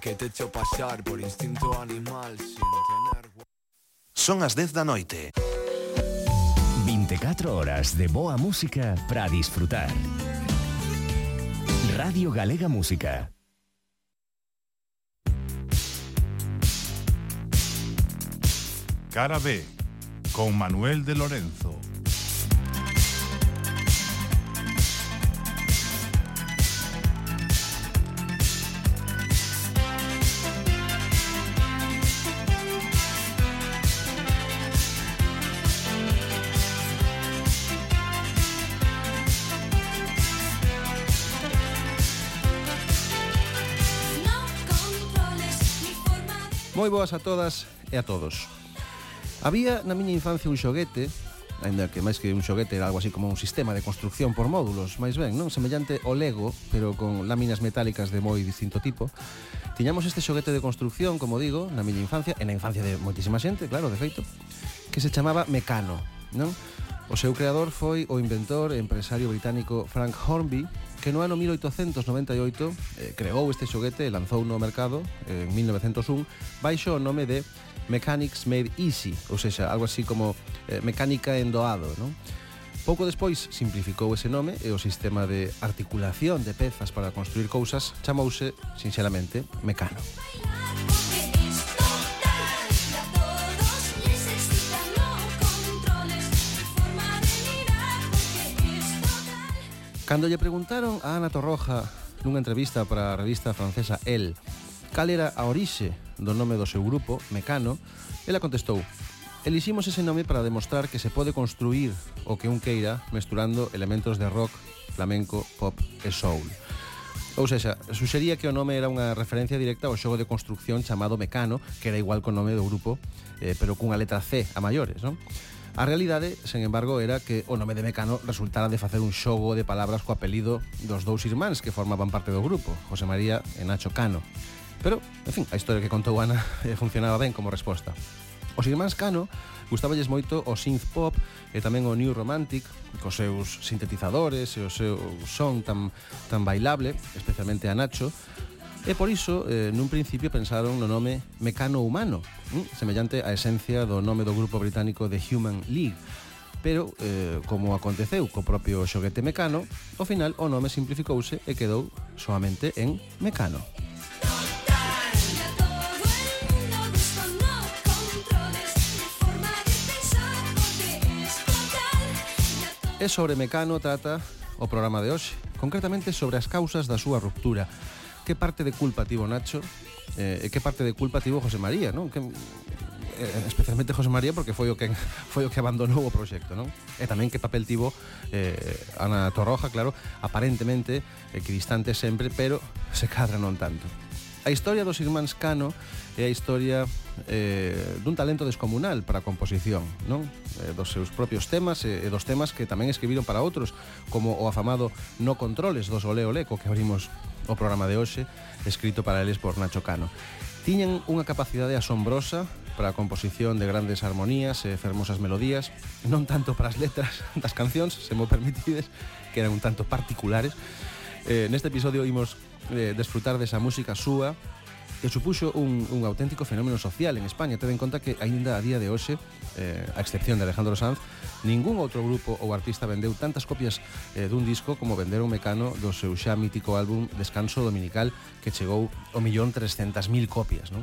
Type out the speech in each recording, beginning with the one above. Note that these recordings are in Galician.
Que te echo pasar por instinto animal sin tener... Son as 10 da noite. 24 horas de boa música para disfrutar. Radio Galega Música. Cara B, con Manuel de Lorenzo. Moi boas a todas e a todos. Había na miña infancia un xoguete, ainda que máis que un xoguete era algo así como un sistema de construcción por módulos, máis ben, non? Semellante ao Lego, pero con láminas metálicas de moi distinto tipo. Tiñamos este xoguete de construcción, como digo, na miña infancia, e na infancia de moitísima xente, claro, de feito, que se chamaba Mecano, non? O seu creador foi o inventor e empresario británico Frank Hornby, que no ano 1898 eh, creou este xoguete e lanzou no mercado eh, en 1901 baixo o nome de Mechanics Made Easy, ou seja, algo así como eh, mecánica en doado, non? Pouco despois simplificou ese nome e o sistema de articulación de pezas para construir cousas chamouse, sinceramente, mecano. Mecano. Cando lle preguntaron a Ana Torroja nunha entrevista para a revista francesa El cal era a orixe do nome do seu grupo, Mecano, ela contestou Eliximos ese nome para demostrar que se pode construir o que un queira mesturando elementos de rock, flamenco, pop e soul. Ou seja, suxería que o nome era unha referencia directa ao xogo de construcción chamado Mecano, que era igual co nome do grupo, eh, pero cunha letra C a maiores, non? A realidade, sen embargo, era que o nome de Mecano resultara de facer un xogo de palabras co apelido dos dous irmáns que formaban parte do grupo, José María e Nacho Cano. Pero, en fin, a historia que contou Ana funcionaba ben como resposta. Os irmáns Cano gustaballes moito o synth pop e tamén o new romantic, cos seus sintetizadores e o seu son tan, tan bailable, especialmente a Nacho, E por iso, eh, nun principio pensaron no nome Mecano Humano, eh, semellante á esencia do nome do grupo británico The Human League. Pero, eh, como aconteceu co propio xoguete Mecano, ao final o nome simplificouse e quedou soamente en Mecano. E sobre Mecano trata o programa de hoxe, concretamente sobre as causas da súa ruptura, que parte de culpa tivo Nacho eh, e que parte de culpa tivo José María, non? Que, eh, especialmente José María porque foi o que foi o que abandonou o proxecto, non? E tamén que papel tivo eh, Ana Torroja, claro, aparentemente equidistante sempre, pero se cadra non tanto. A historia dos irmáns Cano é a historia eh, dun talento descomunal para a composición, non? Eh, dos seus propios temas e, e dos temas que tamén escribiron para outros, como o afamado No Controles dos Ole Ole, co que abrimos o programa de hoxe, escrito para eles por Nacho Cano. Tiñen unha capacidade asombrosa para a composición de grandes armonías e fermosas melodías, non tanto para as letras das cancións, se mo permitides, que eran un tanto particulares. Eh, neste episodio imos eh, desfrutar desa música súa que supuxo un, un auténtico fenómeno social en España. Ten en conta que aínda a día de hoxe, eh, a excepción de Alejandro Sanz, ningún outro grupo ou artista vendeu tantas copias eh, dun disco como vender un mecano do seu xa mítico álbum Descanso Dominical que chegou o millón 300.000 copias, non?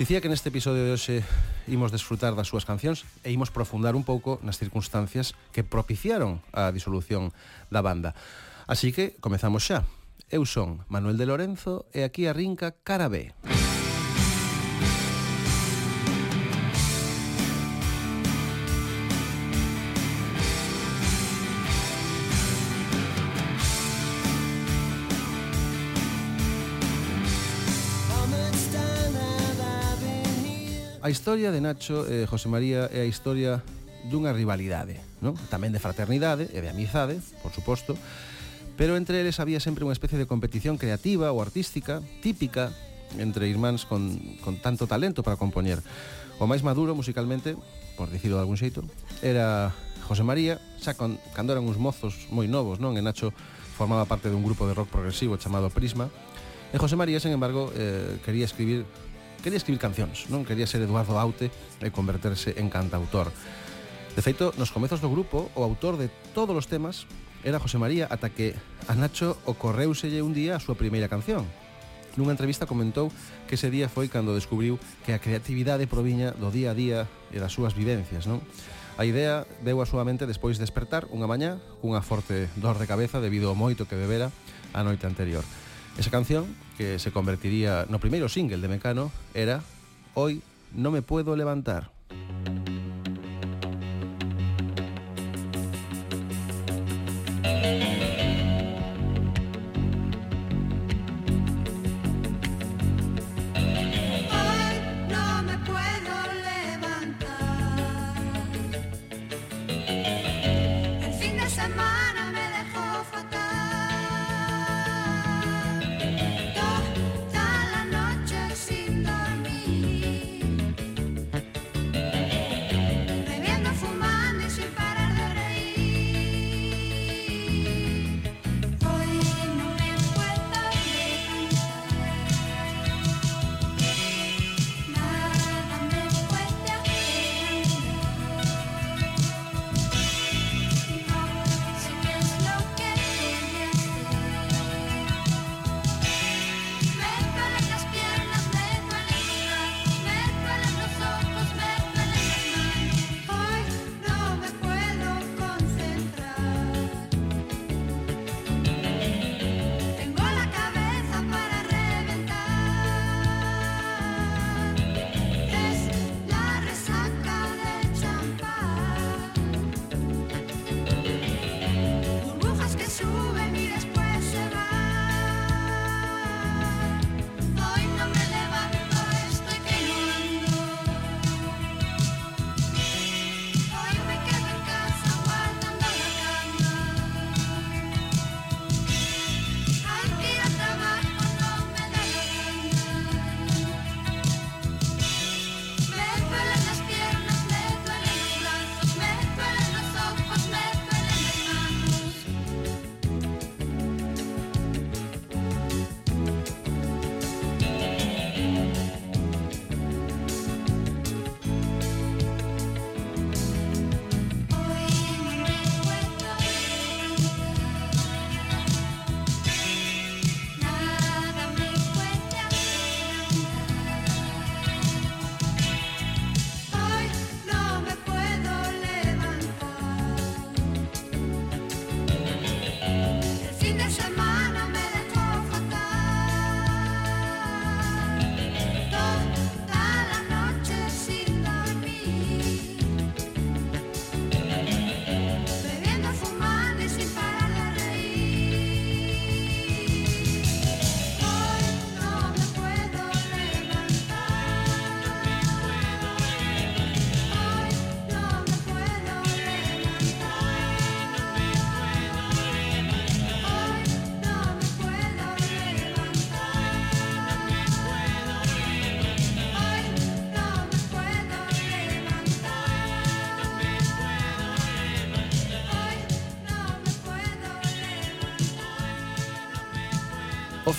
Dicía que neste episodio de hoxe imos desfrutar das súas cancións e imos profundar un pouco nas circunstancias que propiciaron a disolución da banda. Así que comezamos xa. Eu son Manuel de Lorenzo e aquí arrinca Cara B. A historia de Nacho e José María é a historia dunha rivalidade, non? Tamén de fraternidade e de amizade, por suposto, pero entre eles había sempre unha especie de competición creativa ou artística típica entre irmáns con, con tanto talento para compoñer. O máis maduro musicalmente, por dicirlo de algún xeito, era José María, xa con, cando eran uns mozos moi novos, non? E Nacho formaba parte dun grupo de rock progresivo chamado Prisma. E José María, sen embargo, eh, quería escribir quería escribir cancións, non? Quería ser Eduardo Aute e converterse en cantautor. De feito, nos comezos do grupo, o autor de todos os temas era José María ata que a Nacho ocorreuselle un día a súa primeira canción. Nunha entrevista comentou que ese día foi cando descubriu que a creatividade proviña do día a día e das súas vivencias, non? A idea veu a súa mente despois de despertar unha mañá cunha forte dor de cabeza debido ao moito que bebera a noite anterior. Esa canción, que se convertiría no primeiro single de Mecano, era Hoy no me puedo levantar.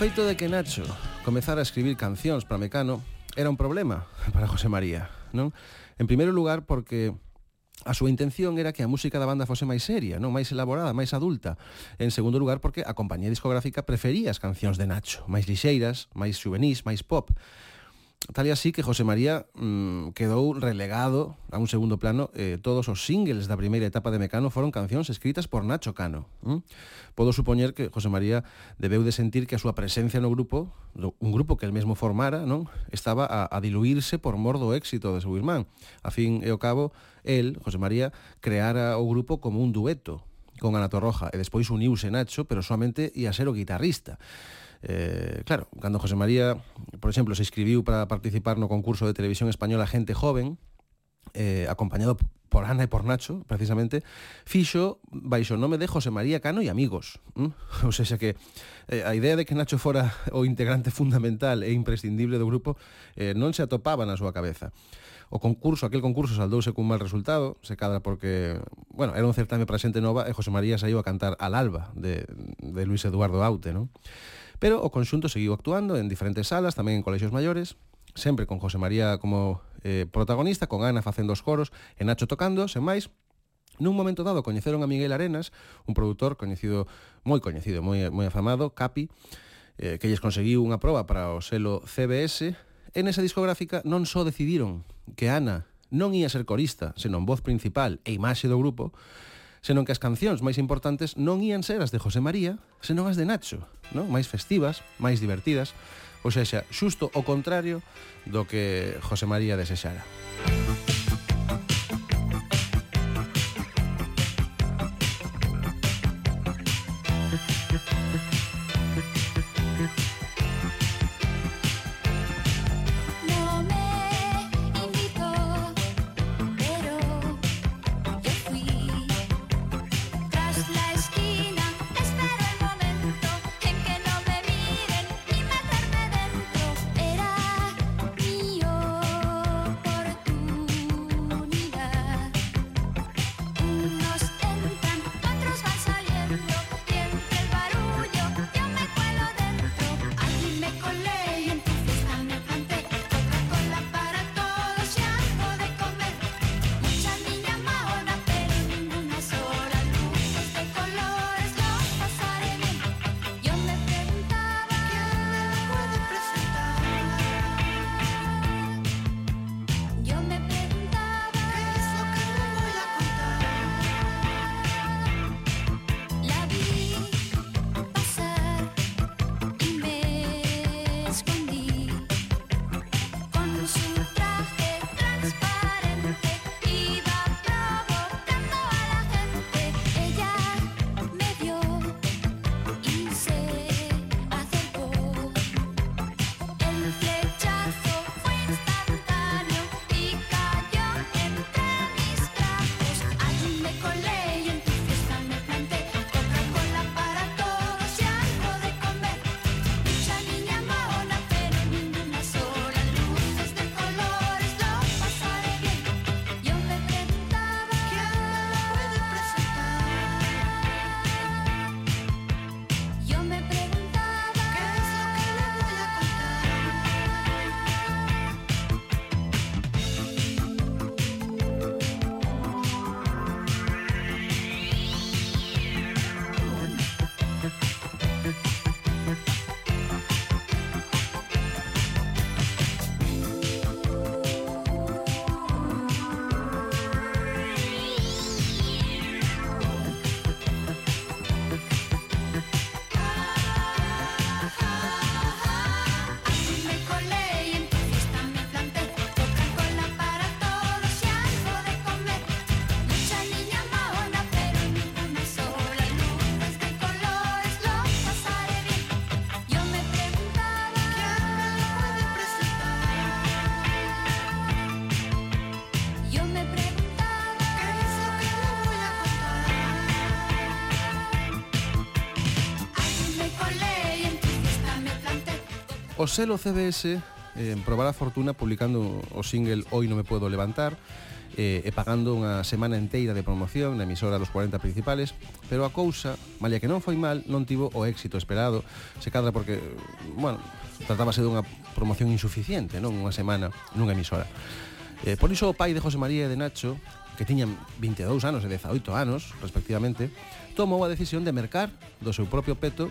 feito de que Nacho comezara a escribir cancións para Mecano era un problema para José María, non? En primeiro lugar porque A súa intención era que a música da banda fose máis seria, non máis elaborada, máis adulta. En segundo lugar, porque a compañía discográfica prefería as cancións de Nacho, máis lixeiras, máis juvenís, máis pop. Tal e así que José María mmm, quedou relegado a un segundo plano eh, todos os singles da primeira etapa de Mecano foron cancións escritas por Nacho Cano. Mm? Podo supoñer que José María debeu de sentir que a súa presencia no grupo, un grupo que el mesmo formara, non estaba a, a diluirse por mor do éxito de seu irmán. A fin e ao cabo, el, José María, creara o grupo como un dueto con Ana Torroja e despois uniuse Nacho, pero solamente ia ser o guitarrista. Eh, claro, cando José María, por exemplo, se inscribiu para participar no concurso de televisión española Gente Joven, eh, acompañado por Ana e por Nacho, precisamente, fixo baixo o nome de José María Cano e amigos. ¿Mm? Ou seja que eh, a idea de que Nacho fora o integrante fundamental e imprescindible do grupo eh, non se atopaba na súa cabeza. O concurso, aquel concurso saldouse cun mal resultado, se cadra porque, bueno, era un certame para xente nova e José María saiu a cantar al alba de, de Luis Eduardo Aute, non? Pero o conxunto seguiu actuando en diferentes salas, tamén en colexios maiores, sempre con José María como eh, protagonista, con Ana facendo os coros e Nacho tocando, sen máis, Nun momento dado coñeceron a Miguel Arenas, un produtor coñecido, moi coñecido, moi, moi afamado, Capi, eh, que lles conseguiu unha proba para o selo CBS, en esa discográfica non só decidiron que Ana non ia ser corista, senón voz principal e imaxe do grupo, senón que as cancións máis importantes non ían ser as de José María, senón as de Nacho, non? máis festivas, máis divertidas, ou sexa, xusto o contrario do que José María desexara. Música O selo CBS eh, probará a fortuna publicando o single Hoy no me puedo levantar eh, e pagando unha semana enteira de promoción na emisora dos 40 principales, pero a cousa, malia que non foi mal, non tivo o éxito esperado, se cadra porque, bueno, tratábase dunha promoción insuficiente, non unha semana nunha emisora. Eh, por iso o pai de José María e de Nacho, que tiñan 22 anos e 18 anos, respectivamente, tomou a decisión de mercar do seu propio peto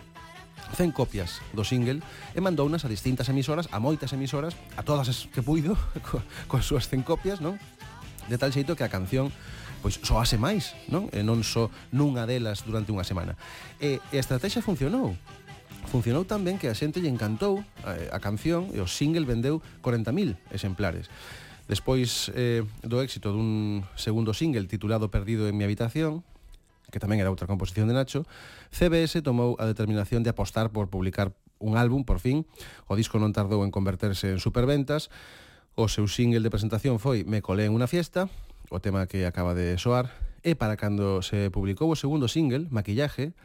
100 copias do single e mandounas a distintas emisoras, a moitas emisoras, a todas as que puido, co, coas súas 100 copias, non? De tal xeito que a canción pois soase máis, non? E non só nunha delas durante unha semana. E, e a estrategia funcionou. Funcionou tamén que a xente lle encantou a, a canción e o single vendeu 40.000 exemplares. Despois eh, do éxito dun segundo single titulado Perdido en mi habitación, que tamén era outra composición de Nacho, CBS tomou a determinación de apostar por publicar un álbum, por fin. O disco non tardou en converterse en superventas. O seu single de presentación foi Me colé en unha fiesta, o tema que acaba de soar, e para cando se publicou o segundo single, Maquillaje,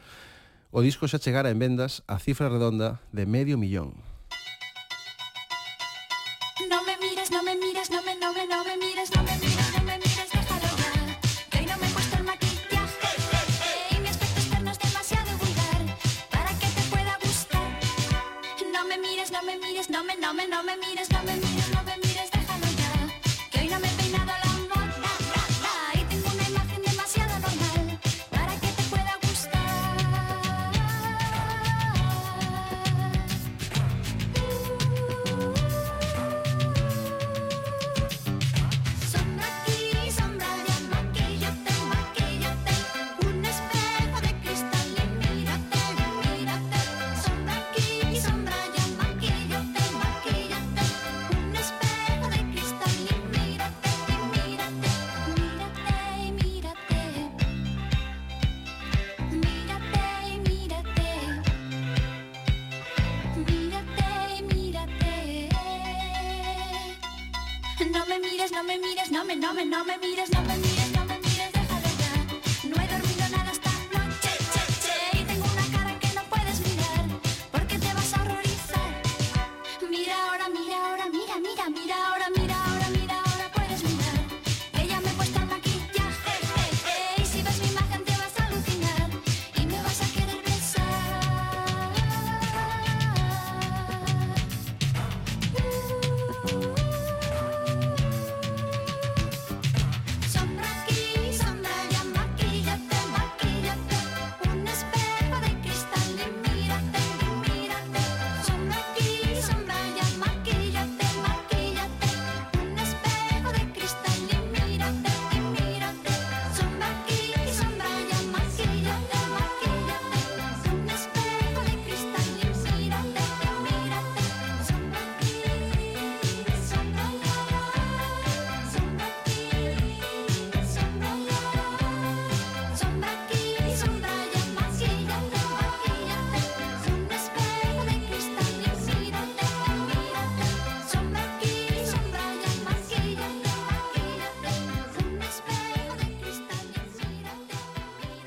o disco xa chegara en vendas a cifra redonda de medio millón. No me mires, no me mires, no me, no me, no me mires, no me mires. Me mires, no me mires, no me, no me, no me mires, no me mires,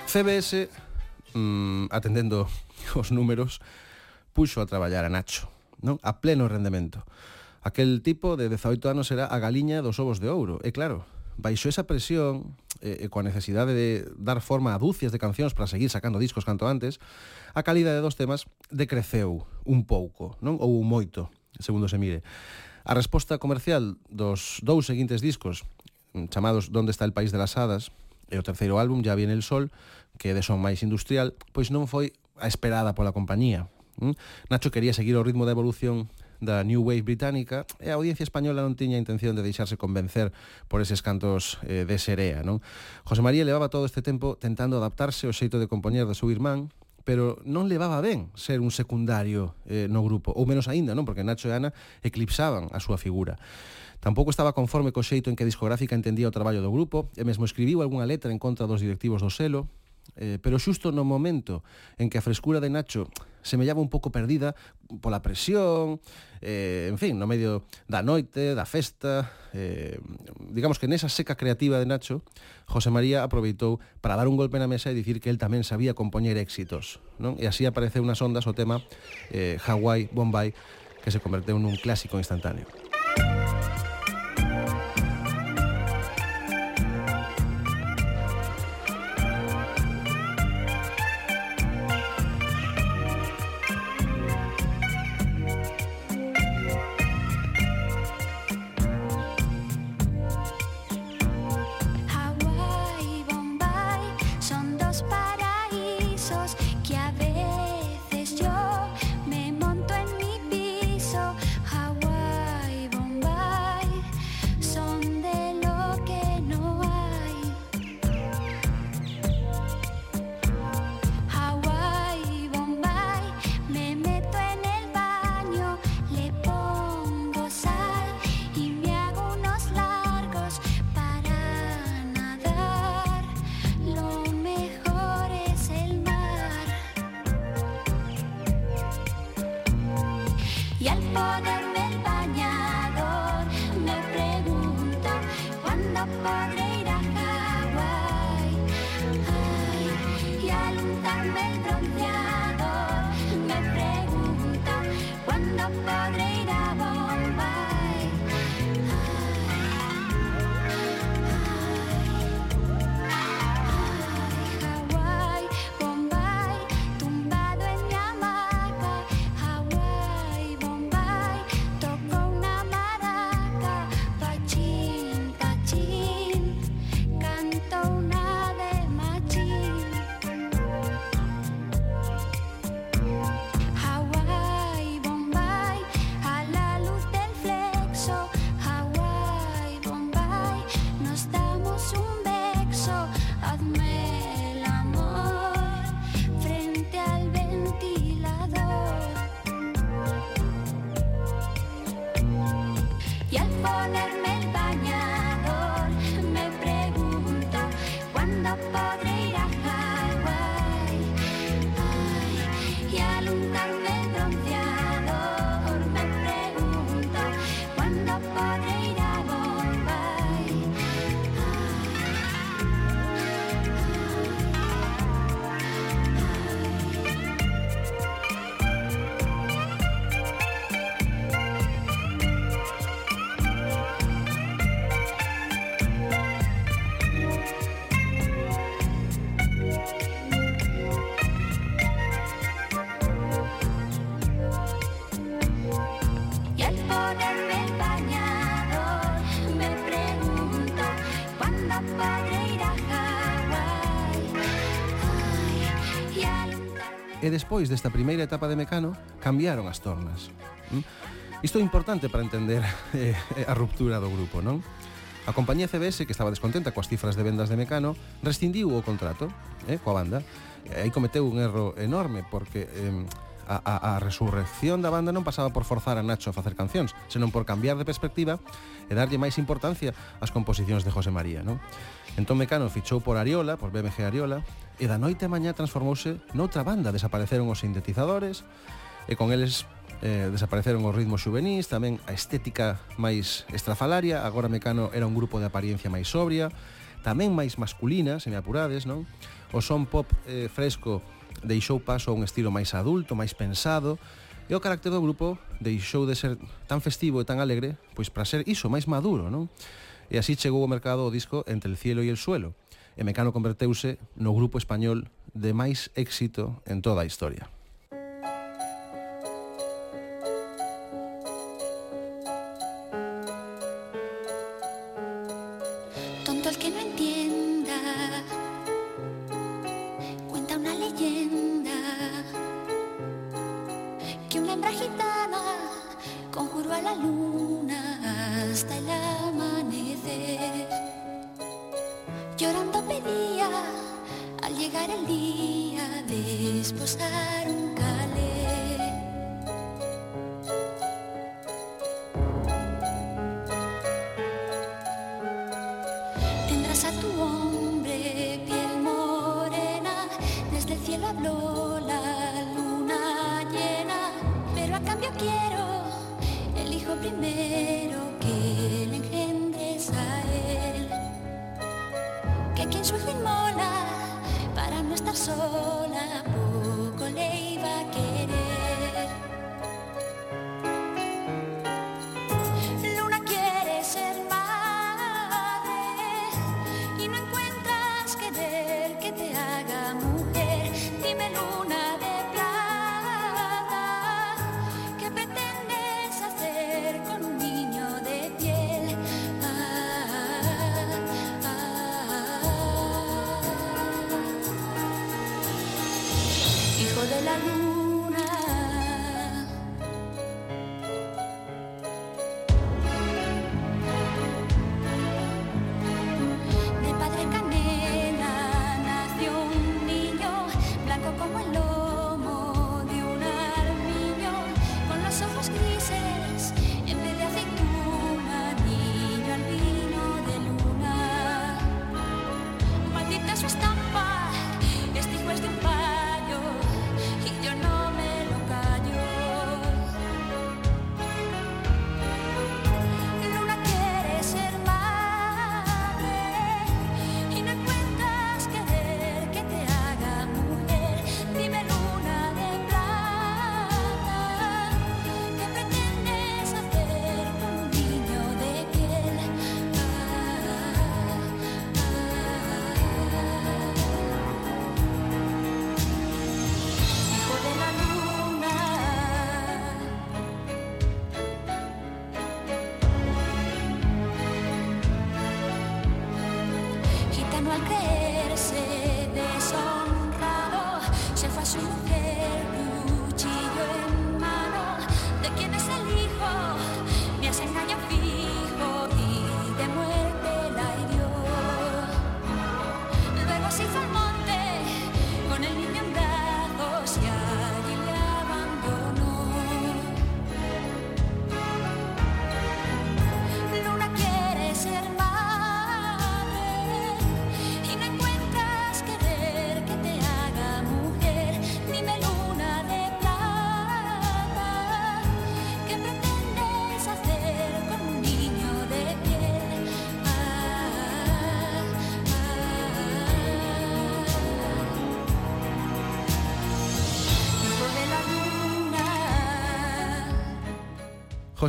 CBS, mm, atendendo os números, puxo a traballar a Nacho, non? A pleno rendemento. Aquel tipo de 18 anos era a galiña dos ovos de ouro, e claro, baixo esa presión e, e coa necesidade de dar forma a dúcias de cancións para seguir sacando discos canto antes, a calidade dos temas decreceu un pouco, non? Ou moito, segundo se mire. A resposta comercial dos dous seguintes discos, chamados Donde está el país de las hadas e o terceiro álbum, Ya viene el sol, que é de son máis industrial, pois non foi a esperada pola compañía. Hm? Nacho quería seguir o ritmo da evolución da New Wave británica e a audiencia española non tiña intención de deixarse convencer por eses cantos eh, de serea. Non? José María levaba todo este tempo tentando adaptarse ao xeito de compoñer do seu irmán, pero non levaba ben ser un secundario eh, no grupo, ou menos aínda, non, porque Nacho e Ana eclipsaban a súa figura. Tampouco estaba conforme co xeito en que a discográfica entendía o traballo do grupo e mesmo escribiu algunha letra en contra dos directivos do selo, eh, pero xusto no momento en que a frescura de Nacho se me un pouco perdida pola presión, eh, en fin, no medio da noite, da festa, eh, digamos que nesa seca creativa de Nacho, José María aproveitou para dar un golpe na mesa e dicir que él tamén sabía compoñer éxitos, non? E así apareceu nas ondas o tema eh, Hawaii Bombay, que se converteu nun clásico instantáneo. despois desta primeira etapa de Mecano cambiaron as tornas. Mm? Isto é importante para entender eh, a ruptura do grupo, non? A compañía CBS, que estaba descontenta coas cifras de vendas de Mecano, rescindiu o contrato eh, coa banda. E aí cometeu un erro enorme, porque eh, a, a, a resurrección da banda non pasaba por forzar a Nacho a facer cancións, senón por cambiar de perspectiva e darlle máis importancia ás composicións de José María, non? Entón Mecano fichou por Ariola, por BMG Ariola, e da noite a mañá transformouse noutra banda. Desapareceron os sintetizadores e con eles eh, desapareceron os ritmos juvenis, tamén a estética máis estrafalaria, agora Mecano era un grupo de apariencia máis sobria, tamén máis masculina, se me apurades, non? O son pop eh, fresco deixou paso a un estilo máis adulto, máis pensado, E o carácter do grupo deixou de ser tan festivo e tan alegre, pois para ser iso máis maduro, non? E así chegou ao mercado o disco Entre el cielo e el suelo, e Mecano converteuse no grupo español de máis éxito en toda a historia. Tonto el que no entiende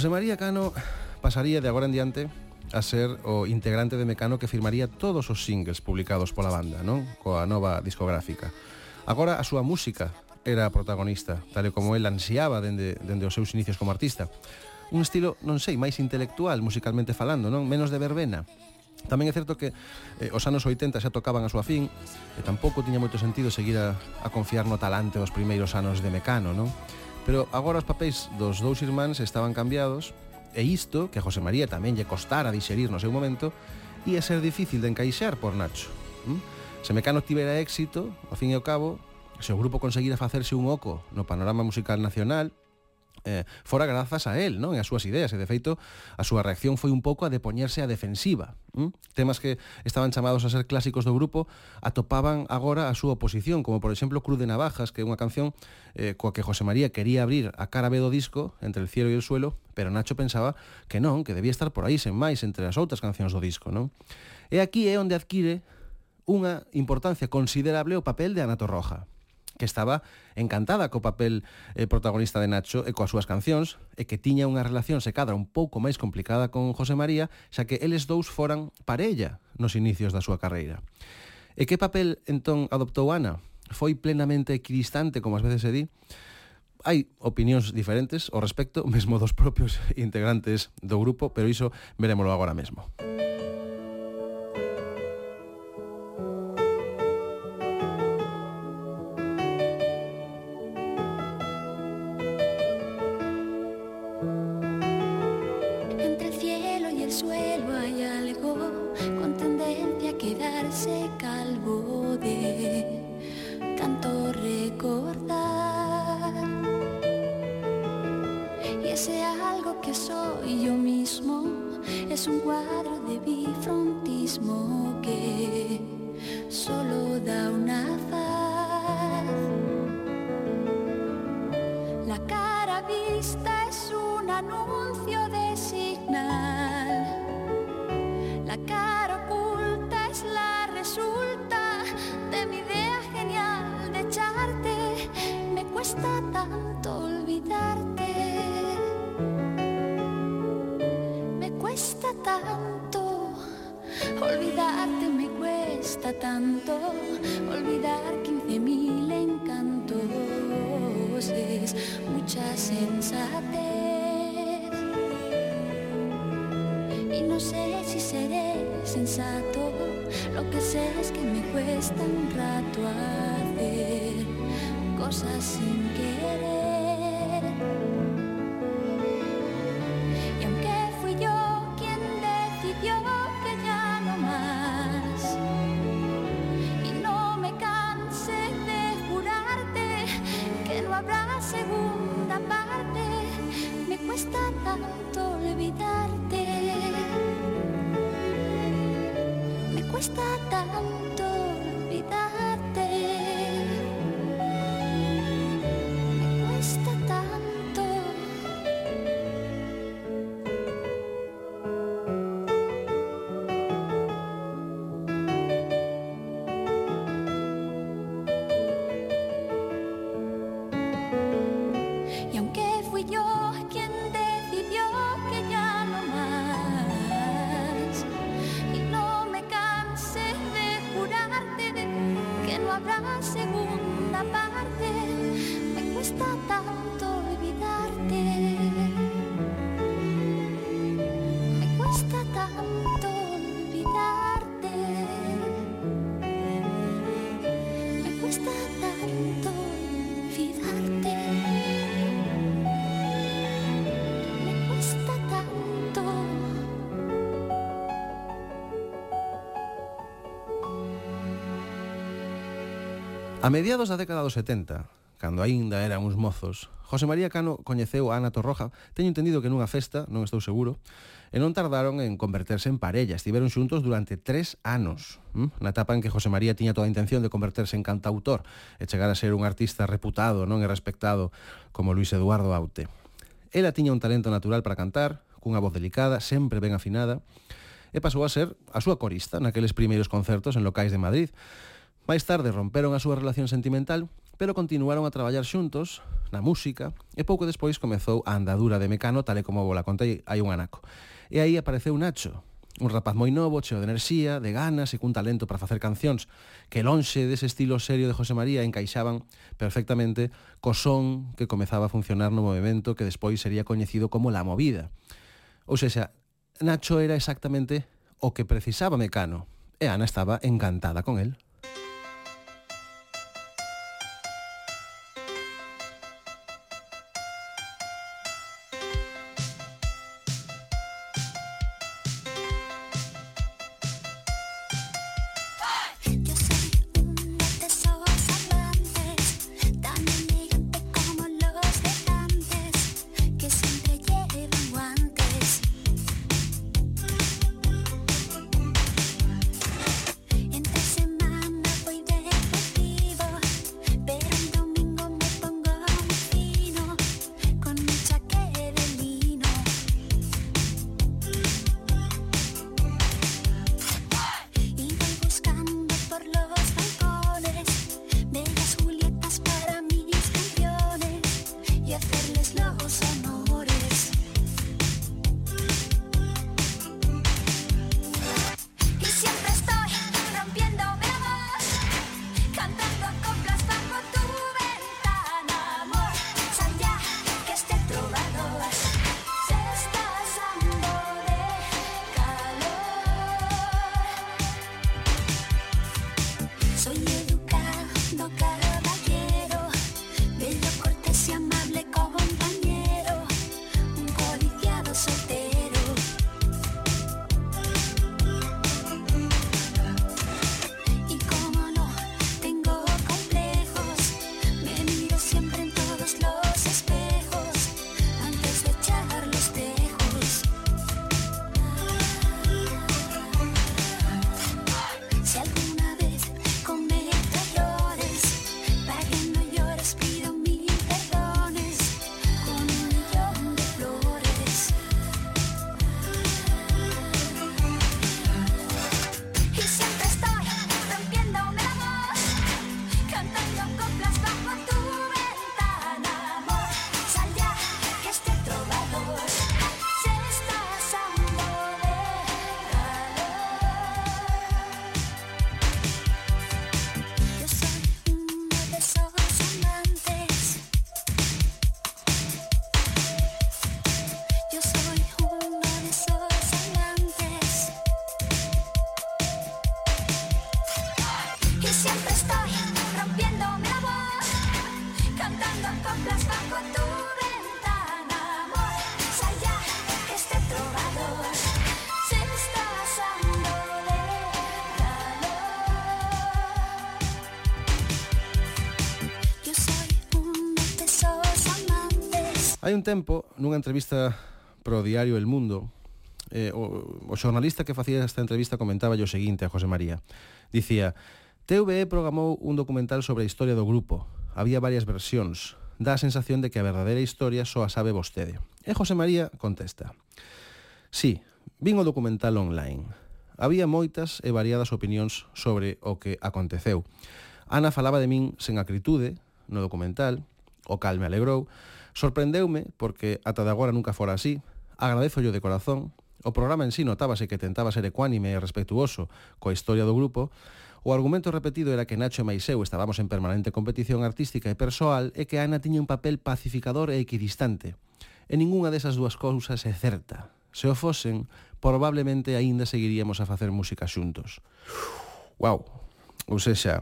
José María Cano pasaría de agora en diante a ser o integrante de Mecano que firmaría todos os singles publicados pola banda, non? Coa nova discográfica. Agora a súa música era a protagonista, tal e como el ansiaba dende, dende os seus inicios como artista. Un estilo, non sei, máis intelectual musicalmente falando, non? Menos de verbena. Tamén é certo que eh, os anos 80 xa tocaban a súa fin e tampouco tiña moito sentido seguir a, a confiar no talante dos primeiros anos de Mecano, non? Pero agora os papéis dos dous irmáns estaban cambiados e isto, que a José María tamén lle costara diserir no seu momento, ia ser difícil de encaixar por Nacho. Se Mecano tivera éxito, ao fin e ao cabo, se o grupo conseguira facerse un oco no panorama musical nacional, eh, fora grazas a él, non? E as súas ideas, e de feito, a súa reacción foi un pouco a de poñerse a defensiva. Mm? Temas que estaban chamados a ser clásicos do grupo atopaban agora a súa oposición, como por exemplo Cruz de Navajas, que é unha canción eh, coa que José María quería abrir a cara B do disco, entre el cielo e o suelo, pero Nacho pensaba que non, que debía estar por aí sen máis entre as outras cancións do disco, non? E aquí é onde adquire unha importancia considerable o papel de Anato Roja que estaba encantada co papel eh, protagonista de Nacho e coas súas cancións e que tiña unha relación se cadra un pouco máis complicada con José María xa que eles dous foran parella nos inicios da súa carreira. E que papel entón adoptou Ana? Foi plenamente equidistante, como ás veces se di? Hai opinións diferentes ao respecto, mesmo dos propios integrantes do grupo, pero iso veremoslo agora mesmo. Música es un cuadro de bifrontismo que solo da una faz. La cara vista es un anuncio de señal. La cara oculta es la resulta de mi idea genial de echarte. Me cuesta tanto olvidar tanto, olvidarte me cuesta tanto, olvidar 15.000 encantos es mucha sensatez. Y no sé si seré sensato, lo que sé es que me cuesta un rato hacer cosas sin querer. A mediados da década dos 70, cando aínda eran uns mozos, José María Cano coñeceu a Ana Torroja, teño entendido que nunha festa, non estou seguro, e non tardaron en converterse en parella. Estiveron xuntos durante tres anos, hm? na etapa en que José María tiña toda a intención de converterse en cantautor e chegar a ser un artista reputado non e respectado como Luis Eduardo Aute. Ela tiña un talento natural para cantar, cunha voz delicada, sempre ben afinada, e pasou a ser a súa corista naqueles primeiros concertos en locais de Madrid, Máis tarde romperon a súa relación sentimental, pero continuaron a traballar xuntos na música e pouco despois comezou a andadura de Mecano tal e como vos la contei hai un anaco. E aí apareceu Nacho, un rapaz moi novo, cheo de enerxía, de ganas e cun talento para facer cancións que lonxe dese estilo serio de José María encaixaban perfectamente co son que comezaba a funcionar no movimento que despois sería coñecido como La Movida. Ou seja, Nacho era exactamente o que precisaba Mecano e Ana estaba encantada con él. Hai un tempo, nunha entrevista pro diario El Mundo, eh, o, o xornalista que facía esta entrevista comentaba o seguinte a José María. Dicía, TVE programou un documental sobre a historia do grupo. Había varias versións. Dá a sensación de que a verdadeira historia só a sabe vostede. E José María contesta. Sí, vin o documental online. Había moitas e variadas opinións sobre o que aconteceu. Ana falaba de min sen acritude no documental, o cal me alegrou, Sorprendeume, porque ata de agora nunca fora así, agradezo de corazón, o programa en sí notábase que tentaba ser ecuánime e respetuoso coa historia do grupo, O argumento repetido era que Nacho e Maiseu estábamos en permanente competición artística e persoal e que Ana tiña un papel pacificador e equidistante. E ningunha desas dúas cousas é certa. Se o fosen, probablemente aínda seguiríamos a facer música xuntos. Wow. Ou sexa,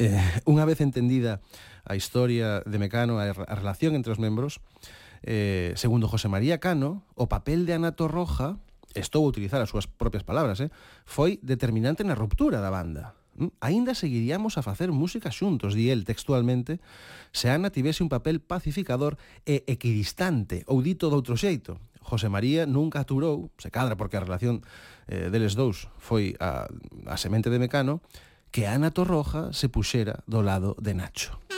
eh, unha vez entendida a historia de Mecano, a, a relación entre os membros, eh, segundo José María Cano, o papel de Anato Roja, estou a utilizar as súas propias palabras, eh, foi determinante na ruptura da banda. Mm, Ainda seguiríamos a facer música xuntos, di el textualmente, se Ana tivese un papel pacificador e equidistante, ou dito doutro xeito. José María nunca aturou, se cadra porque a relación eh, deles dous foi a, a semente de Mecano, que Ana Torroja se puxera do lado de Nacho.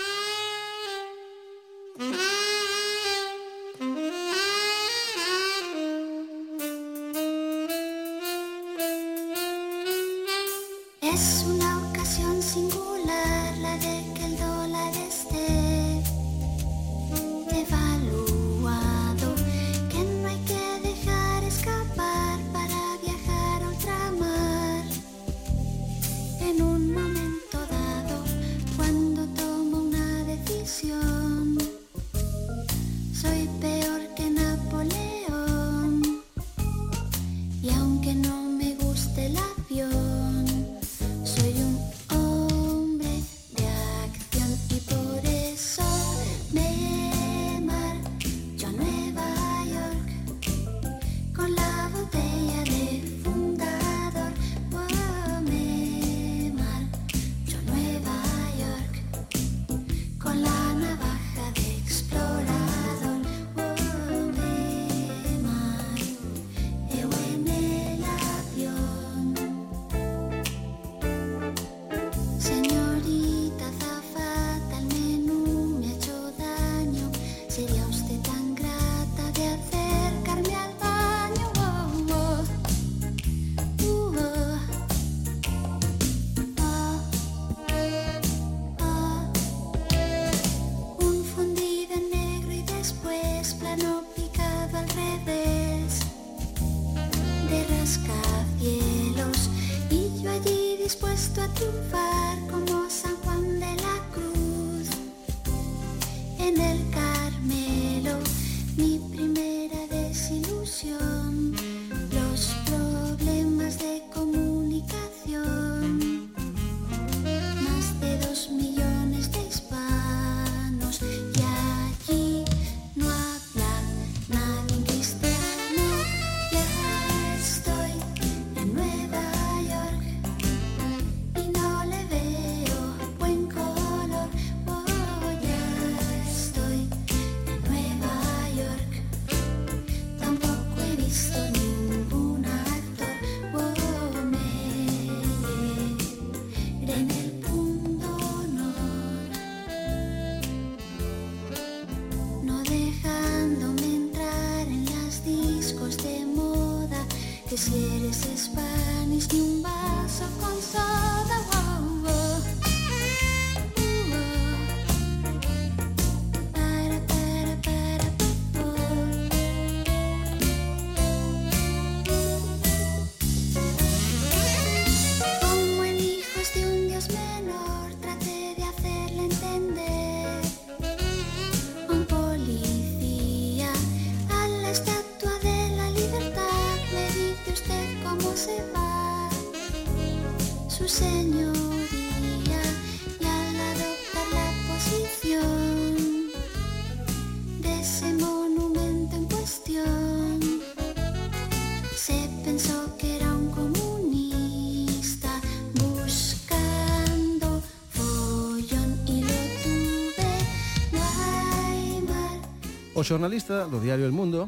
O xornalista do diario El Mundo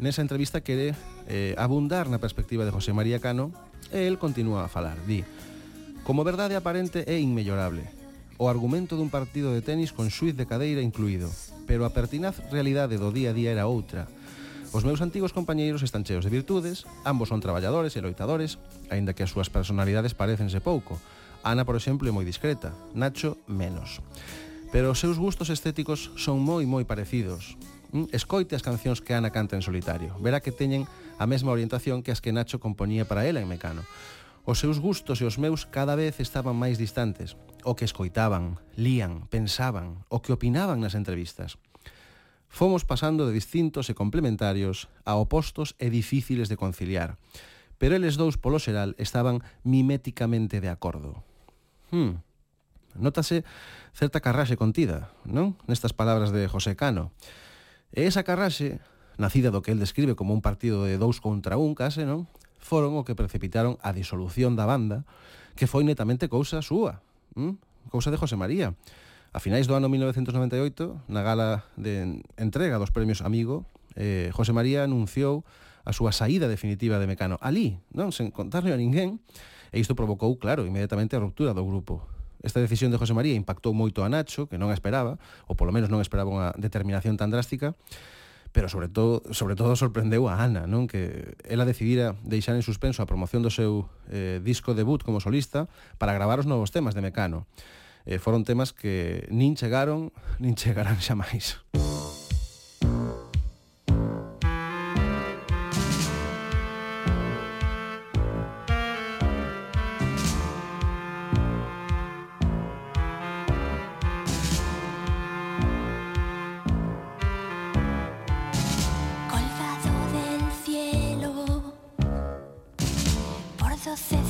nesa entrevista quere eh, abundar na perspectiva de José María Cano e el continúa a falar. Di, como verdade aparente é inmellorable. O argumento dun partido de tenis con xuiz de cadeira incluído. Pero a pertinaz realidade do día a día era outra. Os meus antigos compañeiros están cheos de virtudes, ambos son traballadores e loitadores, aínda que as súas personalidades parecense pouco. Ana, por exemplo, é moi discreta, Nacho, menos. Pero os seus gustos estéticos son moi moi parecidos. Mm, escoite as cancións que Ana canta en solitario. Verá que teñen a mesma orientación que as que Nacho compoñía para ela en Mecano. Os seus gustos e os meus cada vez estaban máis distantes. O que escoitaban, lían, pensaban, o que opinaban nas entrevistas. Fomos pasando de distintos e complementarios a opostos e difíciles de conciliar. Pero eles dous polo xeral estaban miméticamente de acordo. Hmm. Nótase certa carraxe contida, non? Nestas palabras de José Cano. E esa carraxe, nacida do que el describe como un partido de dous contra un case, non? Foron o que precipitaron a disolución da banda, que foi netamente cousa súa, ¿m? cousa de José María. A finais do ano 1998, na gala de entrega dos premios Amigo, eh, José María anunciou a súa saída definitiva de Mecano. Ali, non sen contarle a ninguén, e isto provocou, claro, inmediatamente a ruptura do grupo. Esta decisión de José María impactou moito a Nacho, que non a esperaba, ou polo menos non esperaba unha determinación tan drástica, pero sobre todo, sobre todo sorprendeu a Ana, non que ela decidira deixar en suspenso a promoción do seu eh, disco debut como solista para gravar os novos temas de Mecano. Eh, foron temas que nin chegaron, nin chegarán xa máis. Música so sensitive.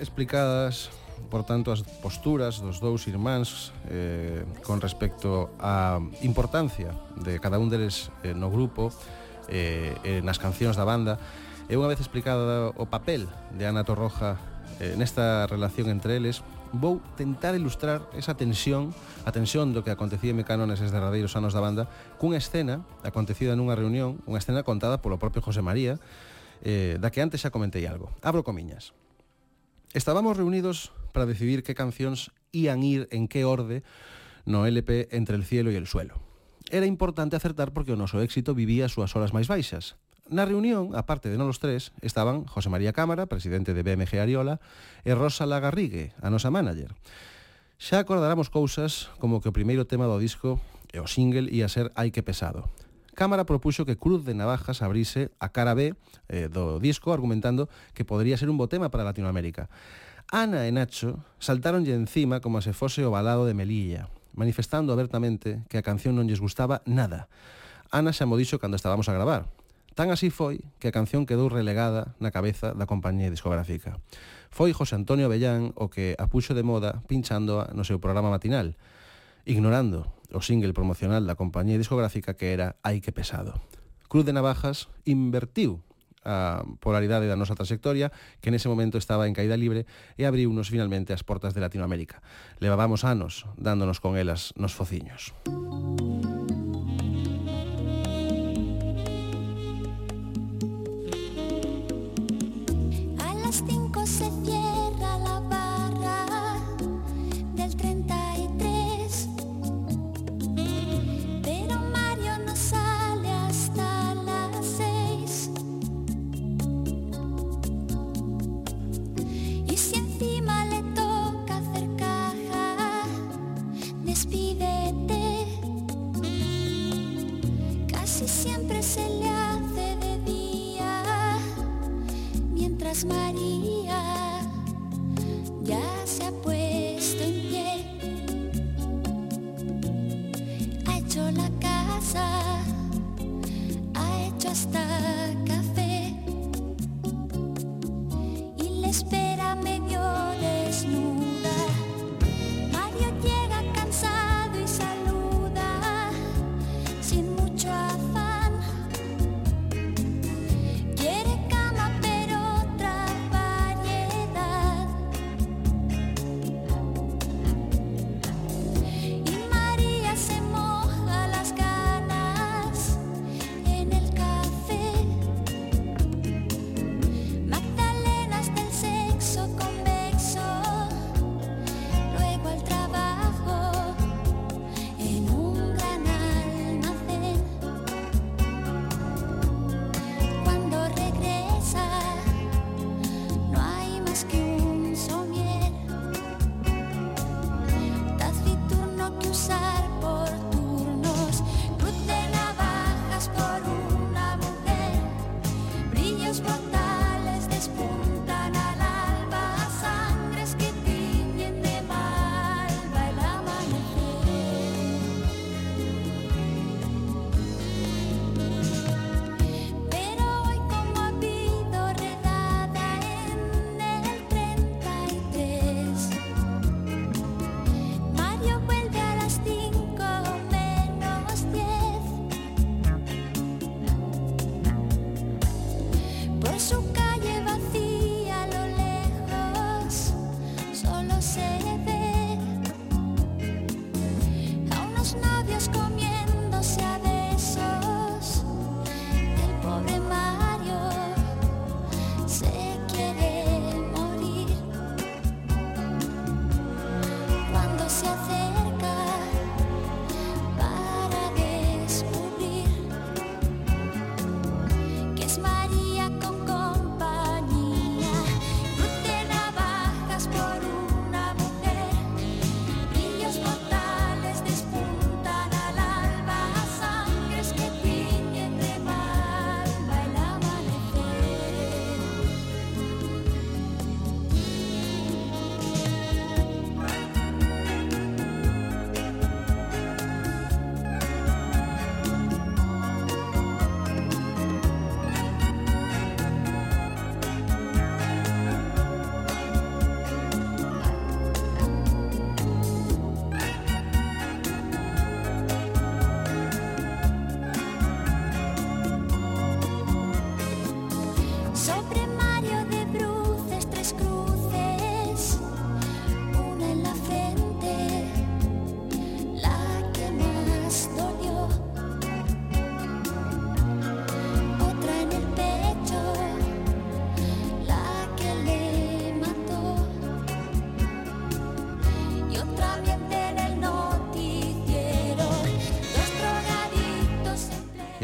explicadas por tanto as posturas dos dous irmáns eh, con respecto á importancia de cada un deles eh, no grupo eh, eh, nas cancións da banda. E unha vez explicado o papel de Ana Torroja eh, nesta relación entre eles vou tentar ilustrar esa tensión a tensión do que acontecía en Mecano neses derradeiros anos da banda cunha escena acontecida nunha reunión unha escena contada polo propio José María eh, da que antes xa comentei algo. Abro comiñas. Estábamos reunidos para decidir que cancións ían ir en que orde no LP Entre el cielo y el suelo. Era importante acertar porque o noso éxito vivía as súas horas máis baixas. Na reunión, aparte de nolos tres, estaban José María Cámara, presidente de BMG Ariola, e Rosa Lagarrigue, a nosa manager. Xa acordaramos cousas como que o primeiro tema do disco e o single ia ser Ai que pesado. Cámara propuxo que Cruz de Navajas abrise a cara B eh, do disco argumentando que podría ser un bo tema para Latinoamérica. Ana e Nacho saltaronlle encima como se fose o balado de Melilla, manifestando abertamente que a canción non lles gustaba nada. Ana xa mo dixo cando estábamos a gravar. Tan así foi que a canción quedou relegada na cabeza da compañía discográfica. Foi José Antonio Bellán o que a puxo de moda pinchándoa no seu programa matinal, ignorando o single promocional da compañía discográfica que era Ai que pesado. Cruz de Navajas invertiu a polaridade da nosa trayectoria que nese momento estaba en caída libre e abriunos finalmente as portas de Latinoamérica. Levábamos anos dándonos con elas nos fociños. Música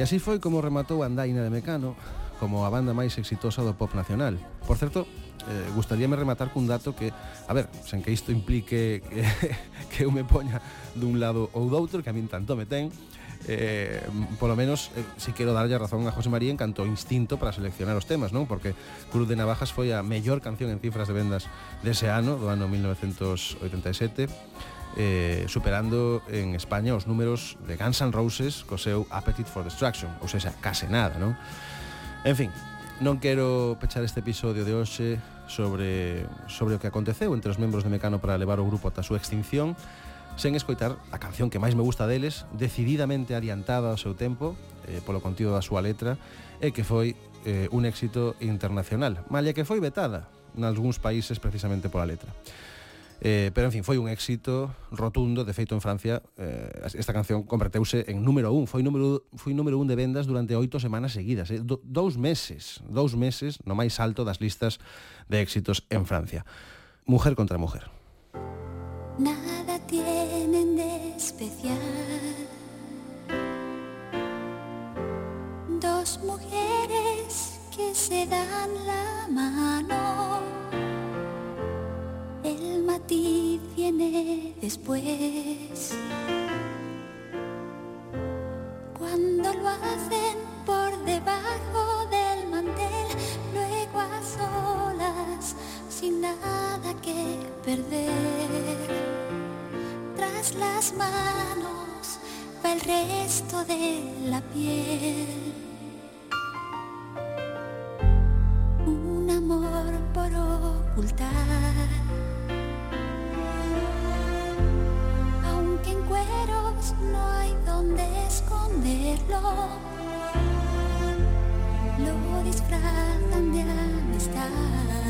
así foi como rematou a Andaina de Mecano como a banda máis exitosa do pop nacional. Por certo, eh, gustaríame rematar cun dato que, a ver, sen que isto implique que, que eu me poña dun lado ou do outro, que a min tanto me ten, eh, polo menos eh, si quero darlle a razón a José María en canto ao instinto para seleccionar os temas, non? Porque Cruz de Navajas foi a mellor canción en cifras de vendas dese ano, do ano 1987 eh, superando en España os números de Guns N' Roses co seu Appetite for Destruction, ou seja, case nada, non? En fin, non quero pechar este episodio de hoxe sobre, sobre o que aconteceu entre os membros de Mecano para levar o grupo ata a súa extinción, sen escoitar a canción que máis me gusta deles, decididamente adiantada ao seu tempo, eh, polo contido da súa letra, e que foi eh, un éxito internacional, malla que foi vetada nalgúns países precisamente pola letra. Eh, pero, en fin, foi un éxito rotundo. De feito, en Francia, eh, esta canción converteuse en número un. Foi número, foi número un de vendas durante oito semanas seguidas. Eh? Do, dous meses, dous meses no máis alto das listas de éxitos en Francia. Mujer contra mujer. Nada tienen de especial Dos mujeres que se dan la mano Matiz viene después. Cuando lo hacen por debajo del mantel, luego a solas, sin nada que perder. Tras las manos va el resto de la piel. Un amor por ocultar. Cueros no hay donde esconderlo, lo disfrazan de amistad.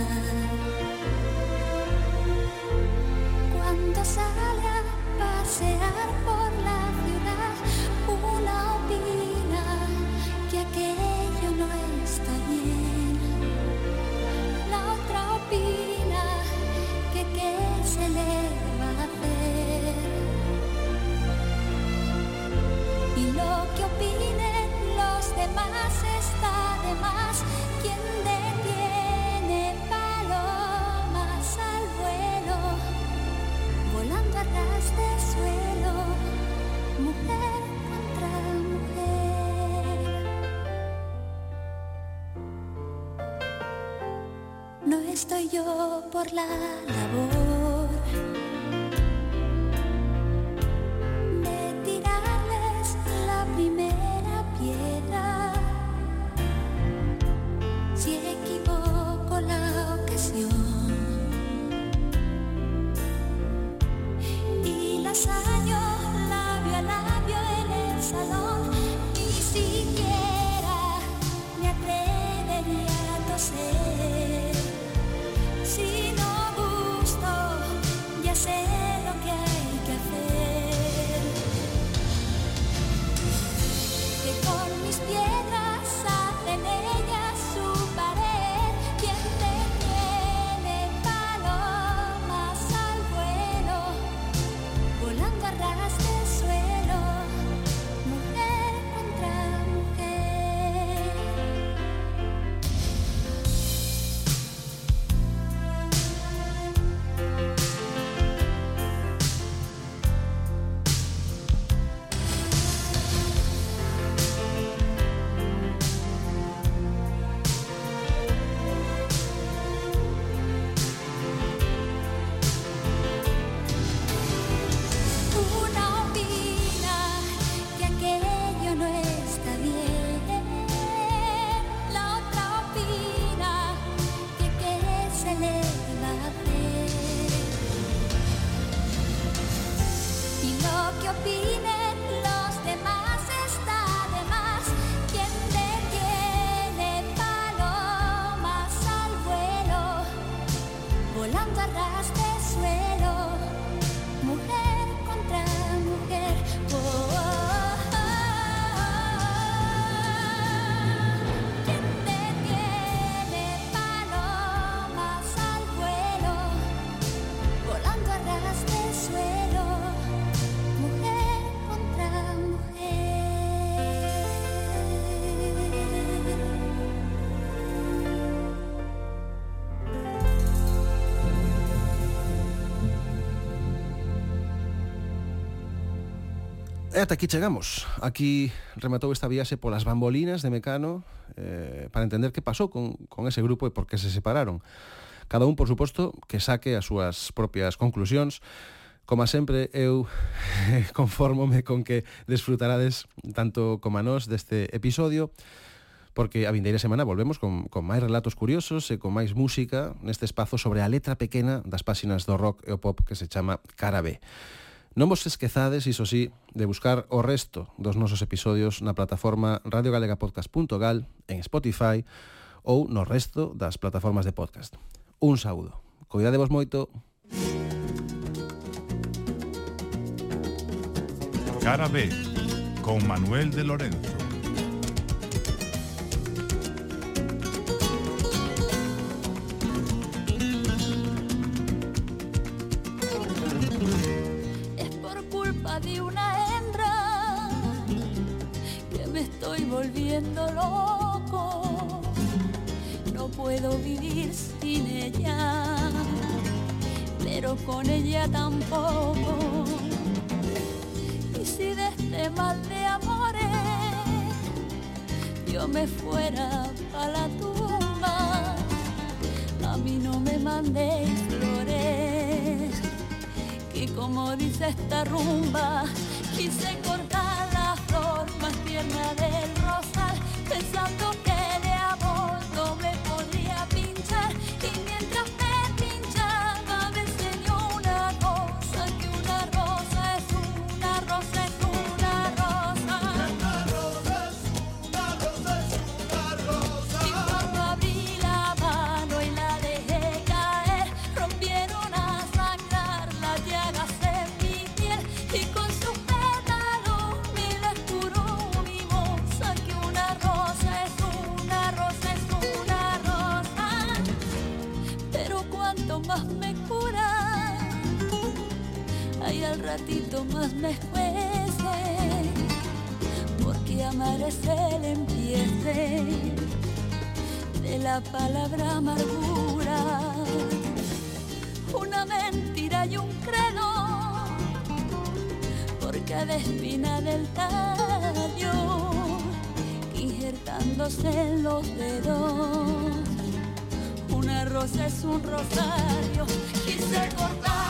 啦啦。E ata aquí chegamos. Aquí rematou esta viaxe polas bambolinas de Mecano eh, para entender que pasou con, con ese grupo e por que se separaron. Cada un, por suposto, que saque as súas propias conclusións. Como sempre, eu conformome con que desfrutarades tanto como a nós deste episodio porque a vindeira semana volvemos con, con máis relatos curiosos e con máis música neste espazo sobre a letra pequena das páxinas do rock e o pop que se chama Cara B. Non vos esquezades, iso sí, de buscar o resto dos nosos episodios na plataforma radiogalegapodcast.gal, en Spotify ou no resto das plataformas de podcast. Un saúdo. Cuidadevos moito. Cara B, con Manuel de Lorenzo. Volviendo loco. No puedo vivir sin ella, pero con ella tampoco. Y si de este mal de amores yo me fuera a la tumba, a mí no me mandéis flores que como dice esta rumba, quise cortar la flor más tierna del Cause I'm the me escuece, porque amar es el empiece de la palabra amargura, una mentira y un credo por cada espina del tallo, injertándose en los dedos. Una rosa es un rosario, quise cortar